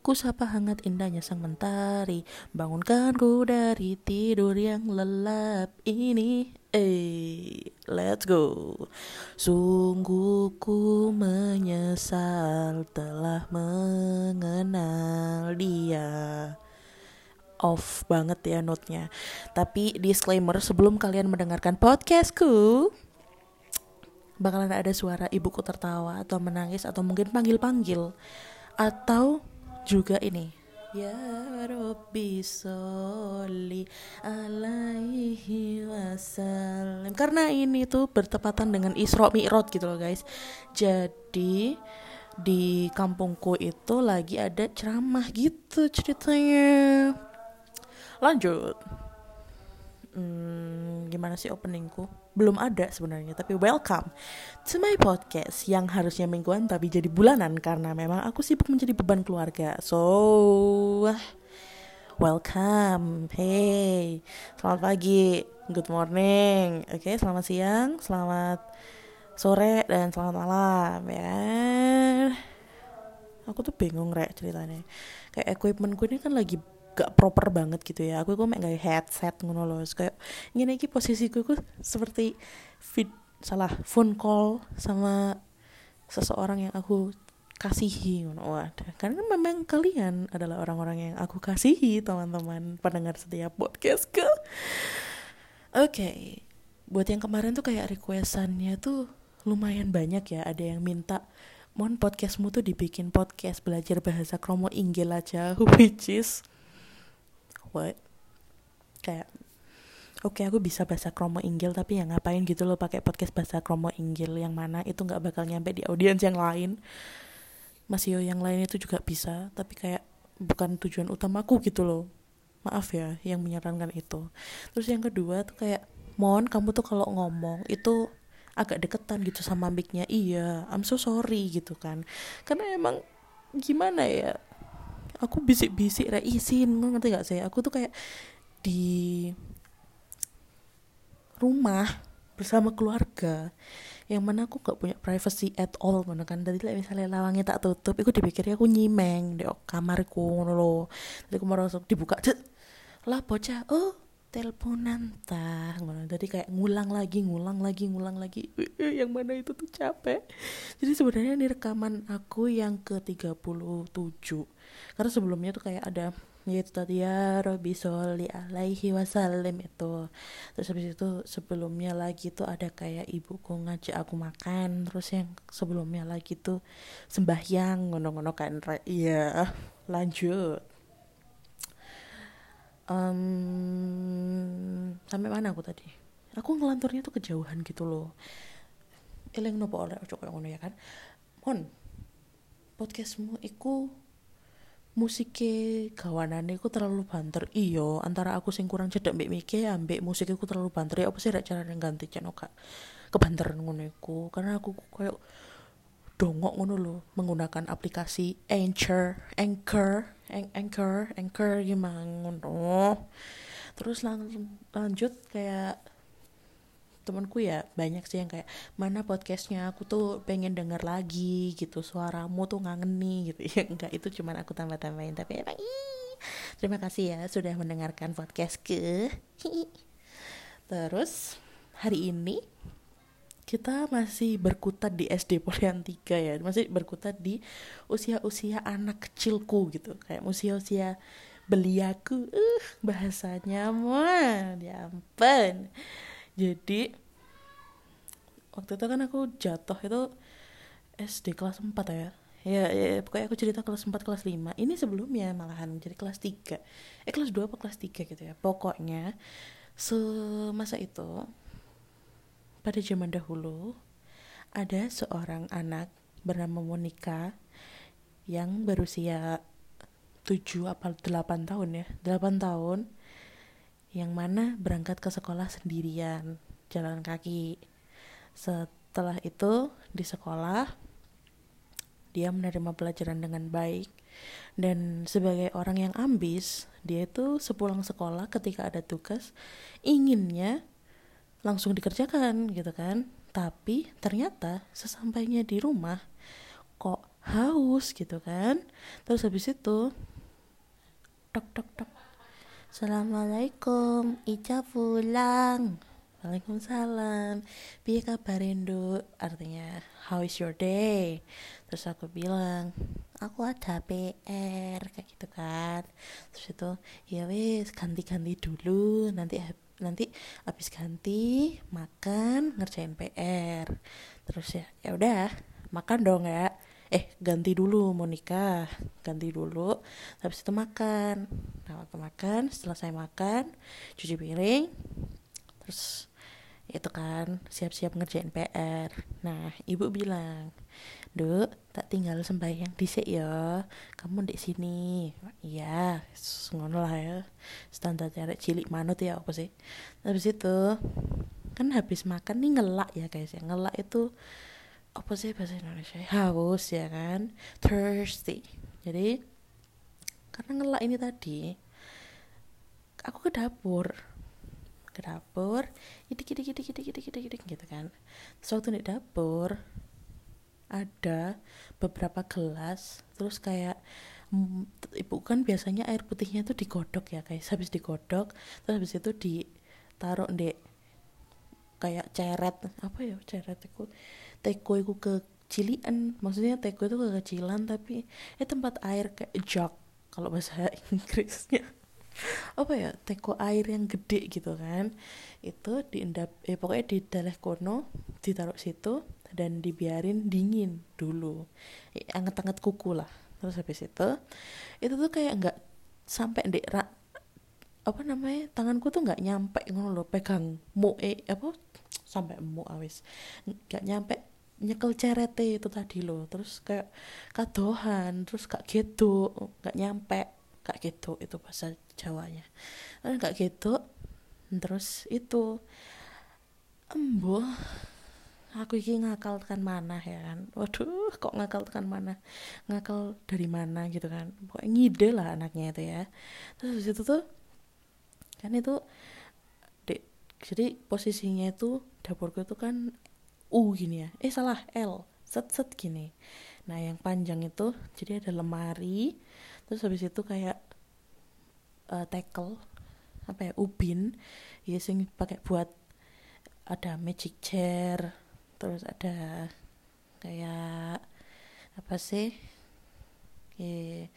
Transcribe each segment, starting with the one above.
Ku sapa hangat indahnya sang mentari. Bangunkanku dari tidur yang lelap ini. Eh, let's go. Sungguh ku menyesal telah mengenal dia. Off banget ya notnya Tapi disclaimer sebelum kalian mendengarkan podcastku Bakalan ada suara ibuku tertawa atau menangis atau mungkin panggil-panggil. Atau juga ini. Ya Rabbi sholli alaihi wasallam. Karena ini tuh bertepatan dengan Isra Mi'raj gitu loh guys. Jadi di kampungku itu lagi ada ceramah gitu ceritanya. Lanjut hmm, Gimana sih openingku? Belum ada sebenarnya Tapi welcome to my podcast yang harusnya mingguan tapi jadi bulanan karena memang aku sibuk menjadi beban keluarga. So, welcome. Hey, selamat pagi, good morning. Oke, okay, selamat siang, selamat sore dan selamat malam ya. Aku tuh bingung rek ceritanya. Kayak equipmentku ini kan lagi gak proper banget gitu ya. Aku kok gak headset ngono loh. Kayak gini iki posisiku itu seperti fit salah phone call sama seseorang yang aku kasihi wadah karena memang kalian adalah orang-orang yang aku kasihi teman-teman pendengar setiap podcast ke oke okay. buat yang kemarin tuh kayak requestannya tuh lumayan banyak ya. Ada yang minta mohon podcastmu tuh dibikin podcast belajar bahasa kromo inggil aja which is what? Kayak oke okay, aku bisa bahasa kromo inggil tapi ya ngapain gitu loh pakai podcast bahasa kromo inggil? Yang mana itu nggak bakal nyampe di audiens yang lain. Masih yang lain itu juga bisa tapi kayak bukan tujuan utamaku gitu loh. Maaf ya yang menyarankan itu. Terus yang kedua tuh kayak mohon kamu tuh kalau ngomong itu agak deketan gitu sama micnya. Iya I'm so sorry gitu kan. Karena emang gimana ya aku bisik-bisik reisin ngerti gak sih? Aku tuh kayak di rumah bersama keluarga yang mana aku gak punya privacy at all mana kan? Tadi like, misalnya lawangnya tak tutup aku dipikirnya aku nyimeng di kamarku ngono lo tadi aku merasa dibuka lah bocah oh teleponan tah. Ngono jadi kayak ngulang lagi ngulang lagi ngulang lagi. Yang mana itu tuh capek. Jadi sebenarnya ini rekaman aku yang ke 37 karena sebelumnya tuh kayak ada yaitu tadi ya Robi Soli alaihi wasallam itu. Terus habis itu sebelumnya lagi tuh ada kayak ibuku ngajak aku makan. Terus yang sebelumnya lagi tuh sembahyang ngono-ngono kan. Iya lanjut um, sampai mana aku tadi? Aku ngelanturnya tuh kejauhan gitu loh. Eleng nopo oleh ojo ngono ya kan? Mon podcastmu iku musike gawanane ku terlalu banter. Iyo antara aku sing kurang cedek mbek mike ambek musiknya ku terlalu banter. Ya apa sih cara ganti channel kak kebanteran ngono iku? Karena aku kayak dongok ngono lo menggunakan aplikasi Anchor Anchor Anchor Anchor gimana ngono. Terus lang lanjut kayak temanku ya banyak sih yang kayak mana podcastnya? Aku tuh pengen denger lagi gitu. Suaramu tuh ngangen nih gitu. Ya enggak itu cuman aku tambah tambahin tapi emang terima kasih ya sudah mendengarkan podcast ke terus hari ini kita masih berkutat di SD Polian 3 ya. Masih berkutat di usia-usia anak kecilku gitu. Kayak usia-usia beliaku. Uh bahasanya mah ya ampun. Jadi waktu itu kan aku jatuh itu SD kelas 4 ya. Ya, ya pokoknya aku cerita kelas 4 kelas 5 ini sebelumnya malahan jadi kelas 3 eh kelas 2 apa kelas 3 gitu ya. Pokoknya semasa itu pada zaman dahulu ada seorang anak bernama Monica yang berusia 7 apa 8 tahun ya 8 tahun yang mana berangkat ke sekolah sendirian jalan kaki. Setelah itu di sekolah dia menerima pelajaran dengan baik. Dan sebagai orang yang ambis dia itu sepulang sekolah ketika ada tugas inginnya langsung dikerjakan gitu kan. Tapi ternyata sesampainya di rumah kok haus gitu kan. Terus habis itu tok tok tok. Assalamualaikum Ica pulang. Waalaikumsalam. Piye kabar Indo Artinya How is your day? Terus aku bilang Aku ada PR Kayak gitu kan. Terus itu Ya wis ganti-ganti dulu Nanti nanti habis ganti makan ngerjain PR terus ya ya udah makan dong ya. Eh ganti dulu mau nikah ganti dulu. Habis itu makan. Nah waktu makan setelah saya makan cuci piring terus itu kan siap-siap ngerjain PR nah ibu bilang Duk, tak tinggal sembahyang dhisik ya. Kamu di sini. Iya, ngono lah ya. Standar cewek cilik manut ya apa sih? Habis itu kan habis makan nih ngelak ya guys ya. Ngelak itu apa sih bahasa Indonesia? Haus ya kan? Thirsty. Jadi karena ngelak ini tadi aku ke dapur ke dapur idik idik idik idik idik idik idik gitu kan terus waktu di dapur ada beberapa gelas terus kayak mm, ibu kan biasanya air putihnya itu digodok ya guys habis digodok terus habis itu ditaruh di kayak ceret apa ya ceret itu teko itu kecilian maksudnya teko itu kekecilan tapi eh tempat air kayak jug kalau bahasa Inggrisnya. Apa ya teko air yang gede gitu kan itu diendap eh pokoknya di dalam kono ditaruh situ dan dibiarin dingin dulu. Anget-anget kuku lah. Terus habis itu itu tuh kayak nggak sampai dek apa namanya tanganku tuh nggak nyampe ngono loh pegang mu eh apa sampai mu awis nggak nyampe nyekel cerete itu tadi loh. Terus kayak kadohan terus gak gitu nggak nyampe gak gitu itu bahasa Jawanya. Gak gitu terus itu embo aku iki ngakal tekan mana ya kan. Waduh kok ngakal tekan mana ngakal dari mana gitu kan? Pokoknya ngide lah anaknya itu ya. Terus itu tuh kan itu dek jadi posisinya itu dapurku itu kan U gini ya. Eh salah L. Set set gini. Nah yang panjang itu jadi ada lemari. Terus habis itu kayak uh, tackle apa ya ubin. Ya sing pakai buat ada magic chair terus ada kayak apa sih eh,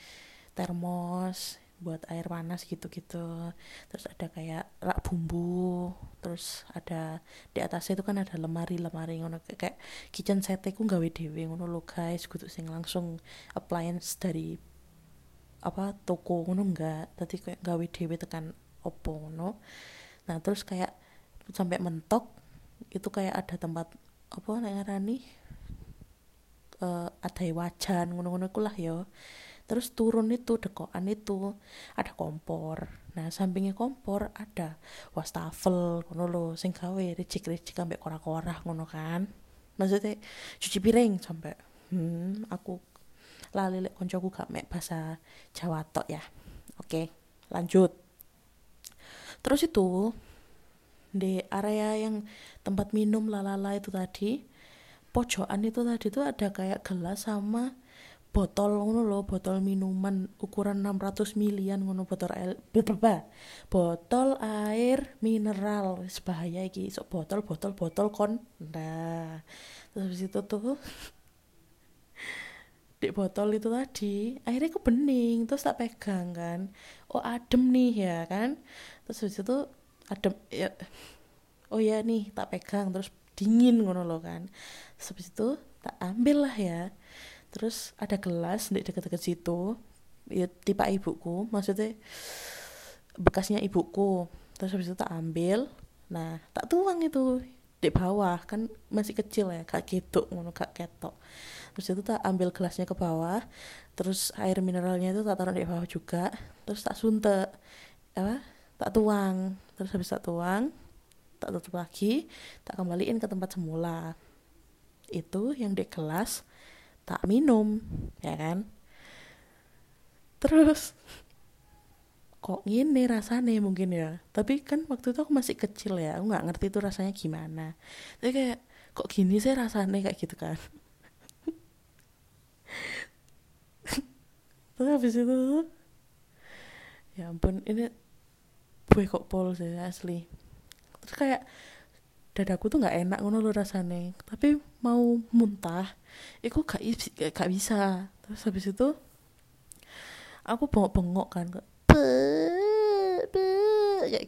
termos buat air panas gitu-gitu. Terus ada kayak rak bumbu terus ada di atasnya itu kan ada lemari-lemari ngono. Kayak kitchen set ku gawe dhewe ngono lo guys. Kudu sing langsung appliance dari apa toko ngono enggak. Tadi kayak gawe dhewe tekan opo ngono. Nah terus kayak sampai mentok itu kayak ada tempat apa ngarani uh, ada wajan ngono-ngono lah ya. Terus turun itu dekokan itu ada kompor. Nah sampingnya kompor ada wastafel ngono lo sing gawe ricik-ricik sampai korak-korak ngono kan. Maksudnya cuci piring sampai hmm aku lali lek koncoku gak mek bahasa Jawa tok ya. Oke lanjut. Terus itu di area yang tempat minum lalala itu tadi. Pojokan itu tadi tuh ada kayak gelas sama botol ngono lo botol minuman ukuran 600 milian ngono botol air botol air mineral bahaya iki. Sok botol botol botol kon. Nah terus itu tuh di botol itu tadi akhirnya ke bening terus tak pegang kan. Oh adem nih ya kan? Terus habis itu adem ya oh ya nih tak pegang terus dingin ngono lo kan. Habis itu tak ambil lah ya. Terus ada gelas di dekat-dekat situ. Ya tipe ibuku maksudnya bekasnya ibuku. Terus habis itu tak ambil. Nah tak tuang itu di bawah kan masih kecil ya kak gitu ngono kak ketok. Terus itu tak ambil gelasnya ke bawah. Terus air mineralnya itu tak taruh di bawah juga. Terus tak suntek apa tak tuang. Terus habis tak tuang tak tutup lagi tak kembaliin ke tempat semula. Itu yang di gelas tak minum ya kan? Terus kok gini rasanya mungkin ya? Tapi kan waktu itu aku masih kecil ya aku nggak ngerti itu rasanya gimana. Tapi kayak kok gini sih rasanya kayak gitu kan? Terus habis itu ya ampun ini gue kok pol sih asli. Terus kayak dadaku tuh nggak enak ngono lo rasane. Tapi mau muntah itu gak, gak bisa. Terus habis itu aku bengok-bengok kan kayak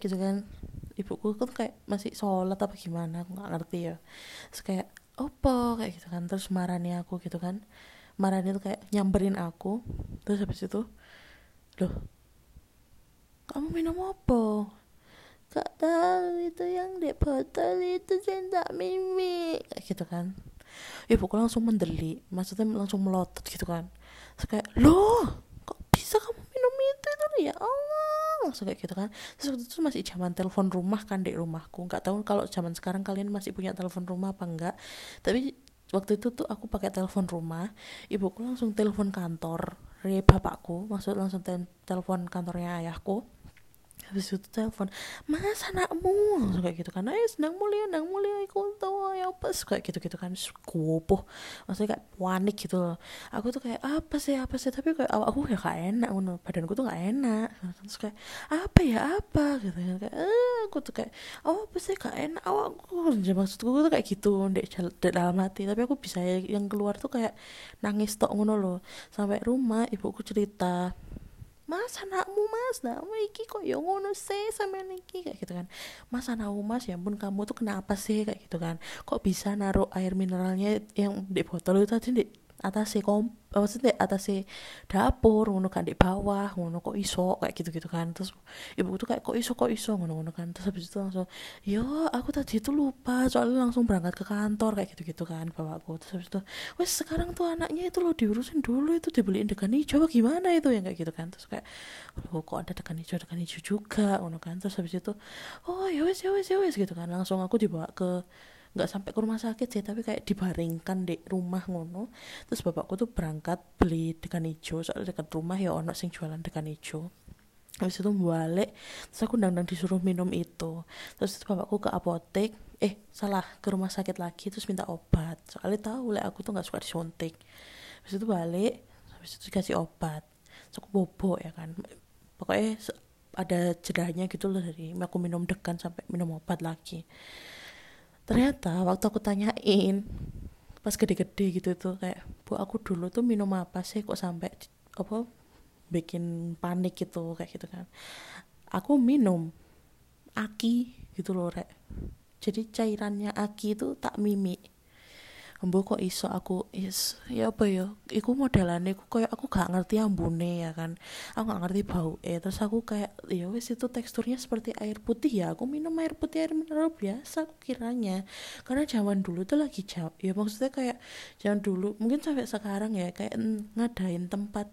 gitu kan. Ibuku tuh kayak masih sholat apa gimana aku nggak ngerti ya. Terus kayak opo? kayak gitu kan. Terus marahnya aku gitu kan. Marahnya tuh kayak nyamperin aku. Terus habis itu loh kamu minum apa? Gak tahu itu yang di botol itu saya mimi kayak gitu kan. Ibuku langsung mendelik maksudnya langsung melotot gitu kan. Terus kayak loh kok bisa kamu minum itu itu? Ya Allah langsung kayak gitu kan. Terus waktu itu masih zaman telepon rumah kan di rumahku. Nggak tahu kalau zaman sekarang kalian masih punya telepon rumah apa enggak tapi waktu itu tuh aku pakai telepon rumah ibuku langsung telepon kantor dari bapakku maksud langsung telepon kantornya ayahku habis itu telepon mas anakmu. Langsung kayak gitu kan eh sedang mulia sedang mulia aku tahu ya apa? Kayak gitu gitu kan kupuh maksudnya kayak panik gitu loh. Aku tuh kayak apa sih apa sih? Tapi kayak aku ya gak enak badanku tuh gak enak. Terus kayak apa ya apa? Gitu kan kayak eh, aku tuh kayak oh apa sih gak enak? Awakku maksudku tuh kayak gitu dek dalam hati. Tapi aku bisa yang keluar tuh kayak nangis tok ngono loh. Sampai rumah ibuku cerita mas anakmu mas. Nah iki kok ya ngono sih sama niki kayak gitu kan. Mas anakmu mas ya ampun kamu tuh kenapa sih kayak gitu kan. Kok bisa naruh air mineralnya yang di botol itu tadi di atas si kom maksudnya atas si dapur ngono kan di bawah ngono kok iso kayak gitu gitu kan. Terus ibu tuh kayak kok iso kok iso? Ngono ngono kan. Terus habis itu langsung yo aku tadi itu lupa soalnya langsung berangkat ke kantor kayak gitu gitu kan bapakku. Terus habis itu wes sekarang tuh anaknya itu lo diurusin dulu itu dibeliin degan hijau gimana itu? Yang kayak gitu kan. Terus kayak lo kok ada degan hijau degan hijau juga? Ngono kan. Terus habis itu oh ya wes ya wes ya wes gitu kan. Langsung aku dibawa ke nggak sampai ke rumah sakit sih tapi kayak dibaringkan di rumah ngono. Terus bapakku tuh berangkat beli dekan hijau soalnya dekat rumah ya ono sing jualan dekan hijau. Habis itu balik terus aku ndang disuruh minum itu. Terus itu bapakku ke apotek eh salah ke rumah sakit lagi terus minta obat. Soalnya tahu lah aku tuh nggak suka disuntik. Habis itu balik habis itu dikasih obat. Terus aku bobo ya kan. Pokoknya ada jedanya gitu loh dari aku minum dekan sampai minum obat lagi ternyata waktu aku tanyain pas gede-gede gitu tuh kayak bu aku dulu tuh minum apa sih kok sampai apa bikin panik gitu kayak gitu kan. Aku minum aki gitu loh rek. Jadi cairannya aki itu tak mimik Mbok kok iso aku is ya apa ya iku modelane aku kayak aku gak ngerti ambune ya kan. Aku gak ngerti bau eh terus aku kayak ya wes itu teksturnya seperti air putih ya aku minum air putih air mineral biasa aku kiranya. Karena zaman dulu tuh lagi jauh ya maksudnya kayak zaman dulu mungkin sampai sekarang ya kayak ngadain tempat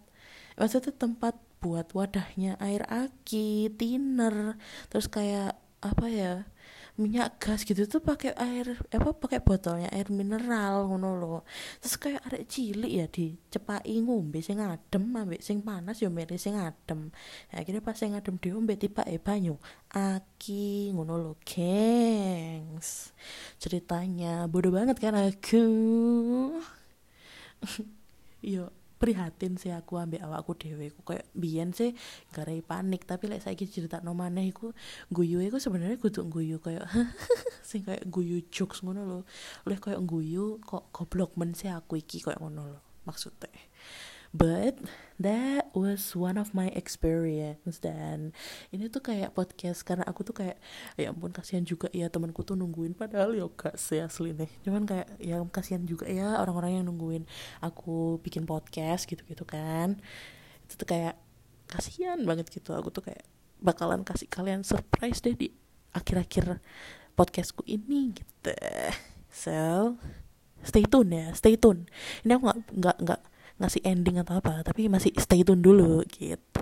maksudnya tempat buat wadahnya air aki tiner terus kayak apa ya minyak gas gitu tuh pakai air apa pakai botolnya air mineral ngono lo terus kayak arek cilik ya dicepai ngombe sing adem ambek sing panas yo milih sing adem. Ya akhirnya pas sing adem diombe tiba e banyu. Aki ngono lo gengs. Ceritanya bodoh banget kan aku. Yo prihatin sih aku ambek awakku dhewe. Ku kayak biyen sih garai panik tapi lek saiki cerita no maneh iku guyu iku sebenarnya kudu guyu kayak sing kayak guyu jokes ngono lho. Lek kayak guyu kok goblok men sih aku iki kayak ngono lho maksudnya but that was one of my experience. Dan ini tuh kayak podcast karena aku tuh kayak ya ampun kasihan juga ya temanku tuh nungguin. Padahal ya gak sih asli nih. Cuman kayak ya kasihan juga ya orang-orang yang nungguin aku bikin podcast gitu-gitu kan. Itu tuh kayak kasihan banget gitu. Aku tuh kayak bakalan kasih kalian surprise deh di akhir-akhir podcastku ini gitu. So stay tune ya stay tune. Ini aku nggak nggak ngasih ending atau apa tapi masih stay tune dulu gitu